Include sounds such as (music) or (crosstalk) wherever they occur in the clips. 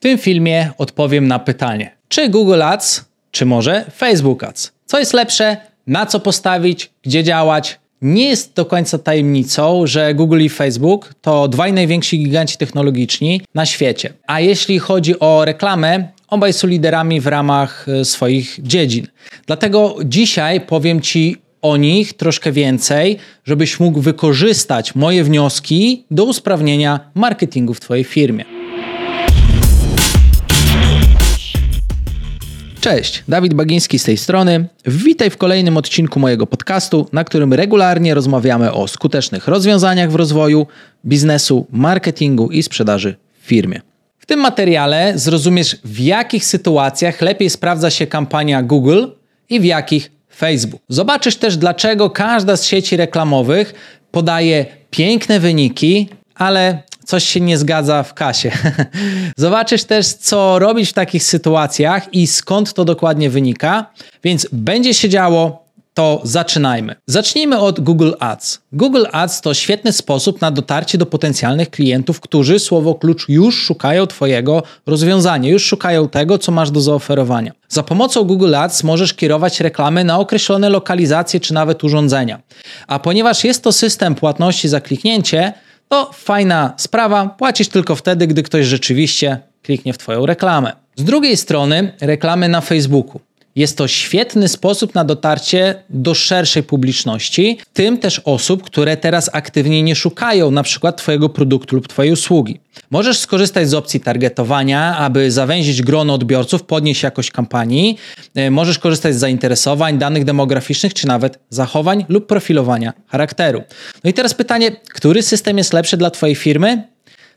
W tym filmie odpowiem na pytanie, czy Google Ads, czy może Facebook Ads? Co jest lepsze, na co postawić, gdzie działać? Nie jest do końca tajemnicą, że Google i Facebook to dwaj najwięksi giganci technologiczni na świecie. A jeśli chodzi o reklamę, obaj są liderami w ramach e, swoich dziedzin. Dlatego dzisiaj powiem Ci o nich troszkę więcej, żebyś mógł wykorzystać moje wnioski do usprawnienia marketingu w Twojej firmie. Cześć, Dawid Bagiński z tej strony. Witaj w kolejnym odcinku mojego podcastu, na którym regularnie rozmawiamy o skutecznych rozwiązaniach w rozwoju biznesu, marketingu i sprzedaży w firmie. W tym materiale zrozumiesz, w jakich sytuacjach lepiej sprawdza się kampania Google i w jakich Facebook. Zobaczysz też, dlaczego każda z sieci reklamowych podaje piękne wyniki, ale coś się nie zgadza w kasie. (laughs) Zobaczysz też, co robić w takich sytuacjach i skąd to dokładnie wynika. Więc będzie się działo, to zaczynajmy. Zacznijmy od Google Ads. Google Ads to świetny sposób na dotarcie do potencjalnych klientów, którzy słowo klucz już szukają Twojego rozwiązania, już szukają tego, co masz do zaoferowania. Za pomocą Google Ads możesz kierować reklamy na określone lokalizacje czy nawet urządzenia. A ponieważ jest to system płatności za kliknięcie, to fajna sprawa, płacisz tylko wtedy, gdy ktoś rzeczywiście kliknie w Twoją reklamę. Z drugiej strony, reklamy na Facebooku. Jest to świetny sposób na dotarcie do szerszej publiczności, w tym też osób, które teraz aktywnie nie szukają na przykład Twojego produktu lub Twojej usługi. Możesz skorzystać z opcji targetowania, aby zawęzić grono odbiorców, podnieść jakość kampanii. E, możesz korzystać z zainteresowań, danych demograficznych, czy nawet zachowań lub profilowania charakteru. No i teraz pytanie, który system jest lepszy dla Twojej firmy?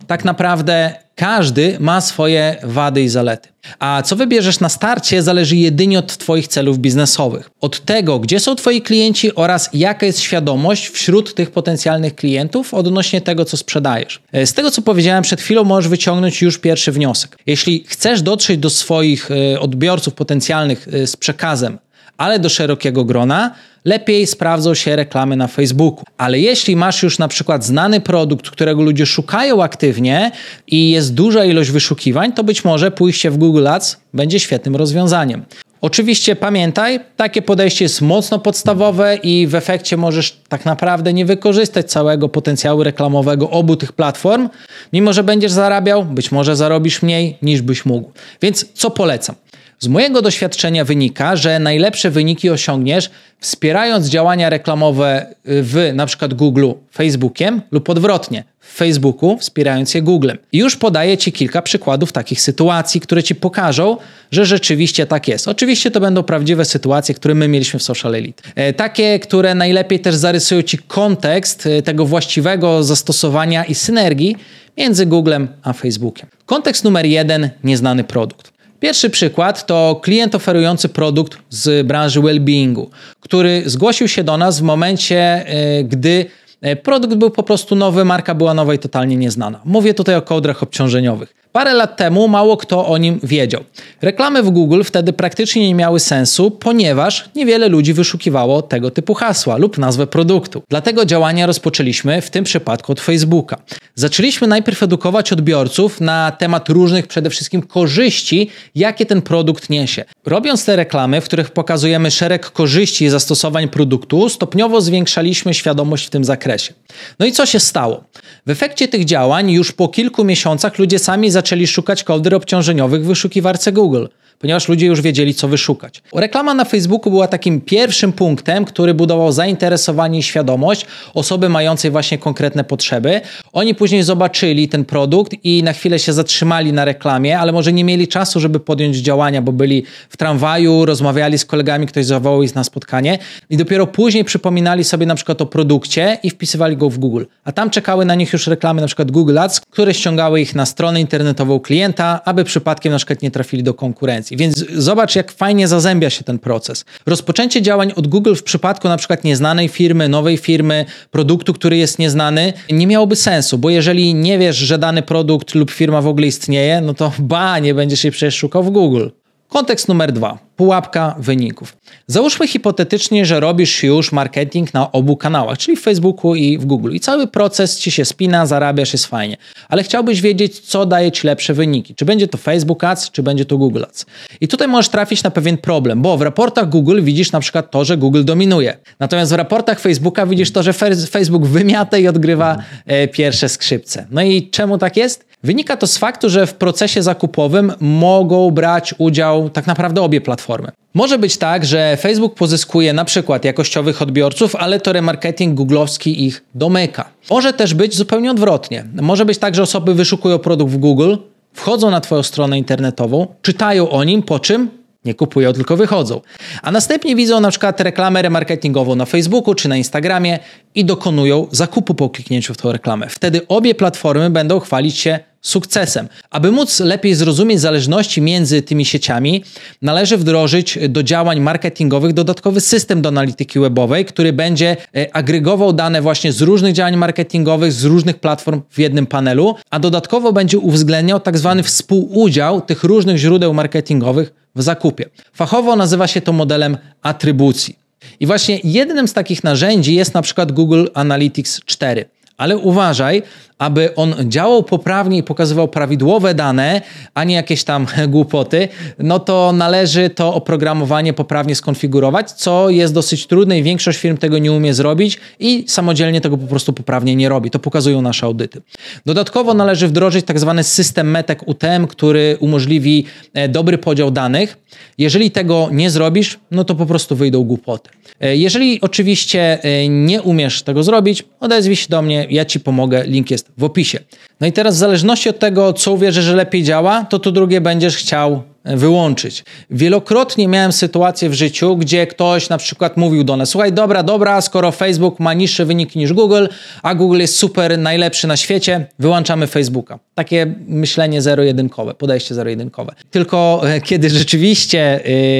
Tak naprawdę każdy ma swoje wady i zalety. A co wybierzesz na starcie, zależy jedynie od Twoich celów biznesowych. Od tego, gdzie są Twoi klienci oraz jaka jest świadomość wśród tych potencjalnych klientów odnośnie tego, co sprzedajesz. E, z tego, co powiedziałem przed chwilą, możesz wyciągnąć już pierwszy wniosek. Jeśli chcesz dotrzeć do swoich e, odbiorców potencjalnych e, z przekazem, ale do szerokiego grona, lepiej sprawdzą się reklamy na Facebooku. Ale jeśli masz już na przykład znany produkt, którego ludzie szukają aktywnie i jest duża ilość wyszukiwań, to być może pójście w Google Ads będzie świetnym rozwiązaniem. Oczywiście pamiętaj, takie podejście jest mocno podstawowe i w efekcie możesz tak naprawdę nie wykorzystać całego potencjału reklamowego obu tych platform, mimo że będziesz zarabiał, być może zarobisz mniej niż byś mógł. Więc co polecam? Z mojego doświadczenia wynika, że najlepsze wyniki osiągniesz wspierając działania reklamowe w na przykład Google Facebookiem lub odwrotnie w Facebooku wspierając je Googlem. I już podaję Ci kilka przykładów takich sytuacji, które Ci pokażą, że rzeczywiście tak jest. Oczywiście to będą prawdziwe sytuacje, które my mieliśmy w Social Elite. E, takie, które najlepiej też zarysują Ci kontekst e, tego właściwego zastosowania i synergii między Googlem a Facebookiem. Kontekst numer jeden, nieznany produkt. Pierwszy przykład to klient oferujący produkt z branży well-beingu, który zgłosił się do nas w momencie, e, gdy e, produkt był po prostu nowy, marka była nowa i totalnie nieznana. Mówię tutaj o kołdrach obciążeniowych. Parę lat temu mało kto o nim wiedział. Reklamy w Google wtedy praktycznie nie miały sensu, ponieważ niewiele ludzi wyszukiwało tego typu hasła lub nazwę produktu. Dlatego działania rozpoczęliśmy w tym przypadku od Facebooka. Zaczęliśmy najpierw edukować odbiorców na temat różnych przede wszystkim korzyści, jakie ten produkt niesie. Robiąc te reklamy, w których pokazujemy szereg korzyści i zastosowań produktu, stopniowo zwiększaliśmy świadomość w tym zakresie. No i co się stało? W efekcie tych działań już po kilku miesiącach ludzie sami zaczęli szukać kołdr obciążeniowych w wyszukiwarce Google ponieważ ludzie już wiedzieli, co wyszukać. Reklama na Facebooku była takim pierwszym punktem, który budował zainteresowanie i świadomość osoby mającej właśnie konkretne potrzeby. Oni później zobaczyli ten produkt i na chwilę się zatrzymali na reklamie, ale może nie mieli czasu, żeby podjąć działania, bo byli w tramwaju, rozmawiali z kolegami, ktoś zawołał ich na spotkanie i dopiero później przypominali sobie na przykład o produkcie i wpisywali go w Google. A tam czekały na nich już reklamy, na przykład Google Ads, które ściągały ich na stronę internetową klienta, aby przypadkiem na przykład nie trafili do konkurencji. Więc zobacz, jak fajnie zazębia się ten proces. Rozpoczęcie działań od Google w przypadku na przykład nieznanej firmy, nowej firmy, produktu, który jest nieznany, nie miałoby sensu, bo jeżeli nie wiesz, że dany produkt lub firma w ogóle istnieje, no to ba, nie będziesz jej przecież szukał w Google. Kontekst numer dwa. Pułapka wyników. Załóżmy hipotetycznie, że robisz już marketing na obu kanałach, czyli w Facebooku i w Google. I cały proces ci się spina, zarabiasz, jest fajnie. Ale chciałbyś wiedzieć, co daje ci lepsze wyniki. Czy będzie to Facebook Ads, czy będzie to Google Ads. I tutaj możesz trafić na pewien problem, bo w raportach Google widzisz na przykład to, że Google dominuje. Natomiast w raportach Facebooka widzisz to, że Facebook wymiata i odgrywa e, pierwsze skrzypce. No i czemu tak jest? Wynika to z faktu, że w procesie zakupowym mogą brać udział tak naprawdę obie platformy. Może być tak, że Facebook pozyskuje na przykład jakościowych odbiorców, ale to remarketing googlowski ich domyka. Może też być zupełnie odwrotnie. Może być tak, że osoby wyszukują produkt w Google, wchodzą na Twoją stronę internetową, czytają o nim, po czym nie kupują, tylko wychodzą. A następnie widzą na przykład reklamę remarketingową na Facebooku czy na Instagramie i dokonują zakupu po kliknięciu w tę reklamę. Wtedy obie platformy będą chwalić się sukcesem. Aby móc lepiej zrozumieć zależności między tymi sieciami, należy wdrożyć do działań marketingowych dodatkowy system do analityki webowej, który będzie e, agregował dane właśnie z różnych działań marketingowych, z różnych platform w jednym panelu, a dodatkowo będzie uwzględniał tak zwany współudział tych różnych źródeł marketingowych w zakupie. Fachowo nazywa się to modelem atrybucji. I właśnie jednym z takich narzędzi jest na przykład Google Analytics 4. Ale uważaj, aby on działał poprawnie i pokazywał prawidłowe dane, a nie jakieś tam (laughs) głupoty, no to należy to oprogramowanie poprawnie skonfigurować, co jest dosyć trudne i większość firm tego nie umie zrobić i samodzielnie tego po prostu poprawnie nie robi. To pokazują nasze audyty. Dodatkowo należy wdrożyć tak zwany system metek UTM, który umożliwi e, dobry podział danych. Jeżeli tego nie zrobisz, no to po prostu wyjdą głupoty. E, jeżeli oczywiście e, nie umiesz tego zrobić, odezwij się do mnie, ja Ci pomogę, link jest w opisie. No i teraz w zależności od tego, co uwierzysz, że lepiej działa, to to drugie będziesz chciał wyłączyć. Wielokrotnie miałem sytuację w życiu, gdzie ktoś na przykład mówił do nas: Słuchaj, dobra, dobra, skoro Facebook ma niższe wyniki niż Google, a Google jest super, najlepszy na świecie, wyłączamy Facebooka. Takie myślenie zero-jedynkowe, podejście zero-jedynkowe. Tylko e, kiedy rzeczywiście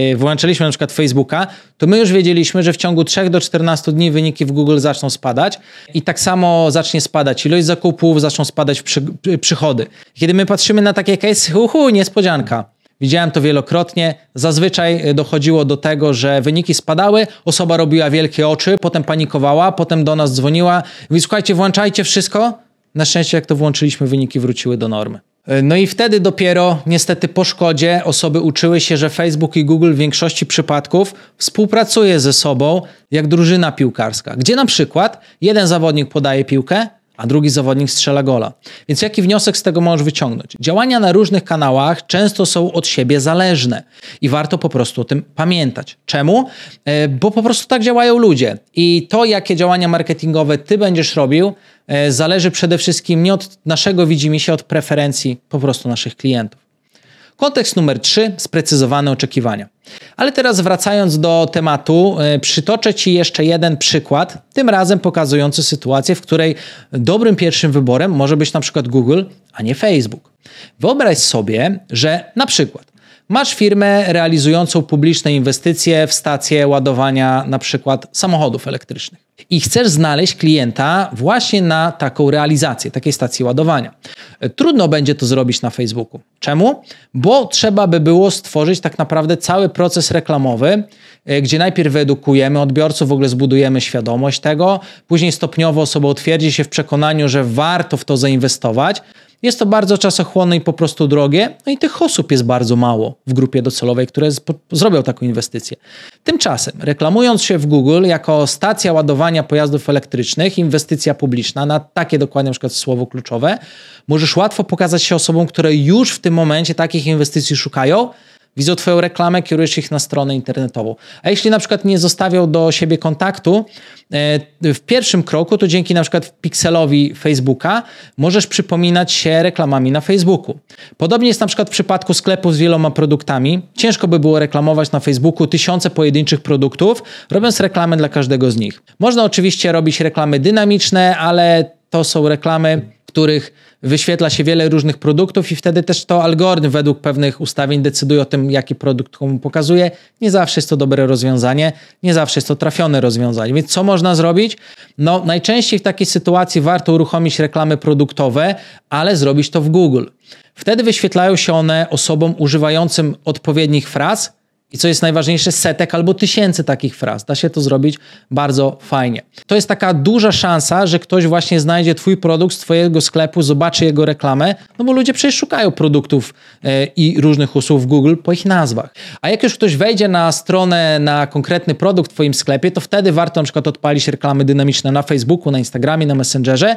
yy, wyłączyliśmy na przykład Facebooka, to my już wiedzieliśmy, że w ciągu 3 do 14 dni wyniki w Google zaczną spadać i tak samo zacznie spadać ilość zakupów, zaczną spadać przy, przychody. Kiedy my patrzymy na takie case, uhu, niespodzianka Widziałem to wielokrotnie. Zazwyczaj e, dochodziło do tego, że wyniki spadały, osoba robiła wielkie oczy, potem panikowała, potem do nas dzwoniła. Mówi, słuchajcie, włączajcie wszystko. Na szczęście, jak to włączyliśmy, wyniki wróciły do normy. E, no i wtedy dopiero, niestety po szkodzie, osoby uczyły się, że Facebook i Google w większości przypadków współpracuje ze sobą jak drużyna piłkarska, gdzie na przykład jeden zawodnik podaje piłkę, a drugi zawodnik strzela gola. Więc jaki wniosek z tego możesz wyciągnąć? Działania na różnych kanałach często są od siebie zależne i warto po prostu o tym pamiętać. Czemu? E, bo po prostu tak działają ludzie i to, jakie działania marketingowe ty będziesz robił, e, zależy przede wszystkim nie od naszego widzimisię, od preferencji po prostu naszych klientów. Kontekst numer 3 sprecyzowane oczekiwania. Ale teraz wracając do tematu, e, przytoczę Ci jeszcze jeden przykład, tym razem pokazujący sytuację, w której dobrym pierwszym wyborem może być na przykład Google, a nie Facebook. Wyobraź sobie, że na przykład Masz firmę realizującą publiczne inwestycje w stacje ładowania na przykład samochodów elektrycznych i chcesz znaleźć klienta właśnie na taką realizację, takiej stacji ładowania. Trudno będzie to zrobić na Facebooku. Czemu? Bo trzeba by było stworzyć tak naprawdę cały proces reklamowy, e, gdzie najpierw wyedukujemy odbiorców, w ogóle zbudujemy świadomość tego, później stopniowo osoba utwierdzi się w przekonaniu, że warto w to zainwestować, jest to bardzo czasochłonne i po prostu drogie, no i tych osób jest bardzo mało w grupie docelowej, które zrobią taką inwestycję. Tymczasem, reklamując się w Google jako stacja ładowania pojazdów elektrycznych, inwestycja publiczna, na takie dokładnie na przykład słowo kluczowe, możesz łatwo pokazać się osobom, które już w tym momencie takich inwestycji szukają, widzą Twoją reklamę, kierujesz ich na stronę internetową. A jeśli na przykład nie zostawią do siebie kontaktu, e, w pierwszym kroku, to dzięki na przykład pikselowi Facebooka możesz przypominać się reklamami na Facebooku. Podobnie jest na przykład w przypadku sklepu z wieloma produktami. Ciężko by było reklamować na Facebooku tysiące pojedynczych produktów, robiąc reklamę dla każdego z nich. Można oczywiście robić reklamy dynamiczne, ale to są reklamy, których wyświetla się wiele różnych produktów i wtedy też to algorytm według pewnych ustawień decyduje o tym, jaki produkt komu pokazuje. Nie zawsze jest to dobre rozwiązanie, nie zawsze jest to trafione rozwiązanie. Więc co można zrobić? No, najczęściej w takiej sytuacji warto uruchomić reklamy produktowe, ale zrobić to w Google. Wtedy wyświetlają się one osobom używającym odpowiednich fraz, i co jest najważniejsze, setek albo tysięcy takich fraz. Da się to zrobić bardzo fajnie. To jest taka duża szansa, że ktoś właśnie znajdzie Twój produkt z Twojego sklepu, zobaczy jego reklamę, no bo ludzie przecież szukają produktów yy, i różnych usług w Google po ich nazwach. A jak już ktoś wejdzie na stronę, na konkretny produkt w Twoim sklepie, to wtedy warto na przykład odpalić reklamy dynamiczne na Facebooku, na Instagramie, na Messengerze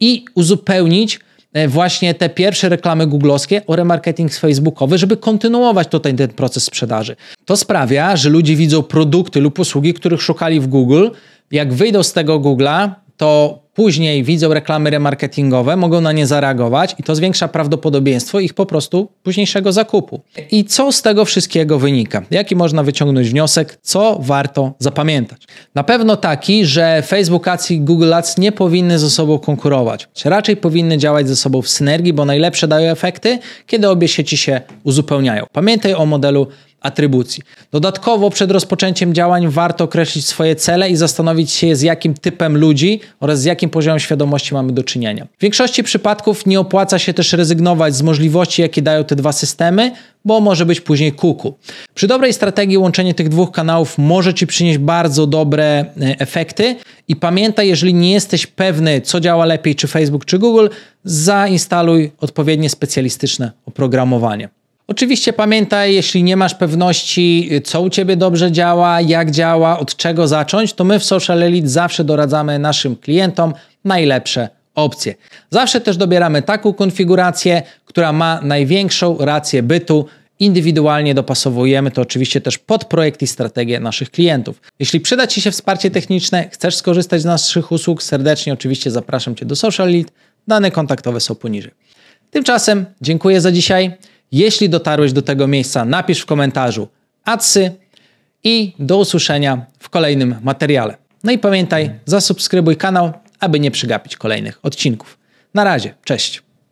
i uzupełnić E, właśnie te pierwsze reklamy googlowskie o remarketing facebookowy, żeby kontynuować tutaj ten proces sprzedaży. To sprawia, że ludzie widzą produkty lub usługi, których szukali w Google. Jak wyjdą z tego Google'a, to później widzą reklamy remarketingowe, mogą na nie zareagować i to zwiększa prawdopodobieństwo ich po prostu późniejszego zakupu. I co z tego wszystkiego wynika? Jaki można wyciągnąć wniosek? Co warto zapamiętać? Na pewno taki, że Facebook Ads i Google Ads nie powinny ze sobą konkurować. Raczej powinny działać ze sobą w synergii, bo najlepsze dają efekty, kiedy obie sieci się uzupełniają. Pamiętaj o modelu atrybucji. Dodatkowo przed rozpoczęciem działań warto określić swoje cele i zastanowić się, z jakim typem ludzi oraz z jakim poziomem świadomości mamy do czynienia. W większości przypadków nie opłaca się też rezygnować z możliwości, jakie dają te dwa systemy, bo może być później kuku. Przy dobrej strategii łączenie tych dwóch kanałów może Ci przynieść bardzo dobre e, efekty i pamiętaj, jeżeli nie jesteś pewny, co działa lepiej, czy Facebook, czy Google, zainstaluj odpowiednie specjalistyczne oprogramowanie. Oczywiście pamiętaj, jeśli nie masz pewności, co u Ciebie dobrze działa, jak działa, od czego zacząć, to my w Social Elite zawsze doradzamy naszym klientom najlepsze opcje. Zawsze też dobieramy taką konfigurację, która ma największą rację bytu. Indywidualnie dopasowujemy to oczywiście też pod projekt i strategię naszych klientów. Jeśli przyda Ci się wsparcie techniczne, chcesz skorzystać z naszych usług, serdecznie oczywiście zapraszam Cię do Social Elite. Dane kontaktowe są poniżej. Tymczasem dziękuję za dzisiaj. Jeśli dotarłeś do tego miejsca, napisz w komentarzu adsy i do usłyszenia w kolejnym materiale. No i pamiętaj, zasubskrybuj kanał, aby nie przegapić kolejnych odcinków. Na razie, cześć.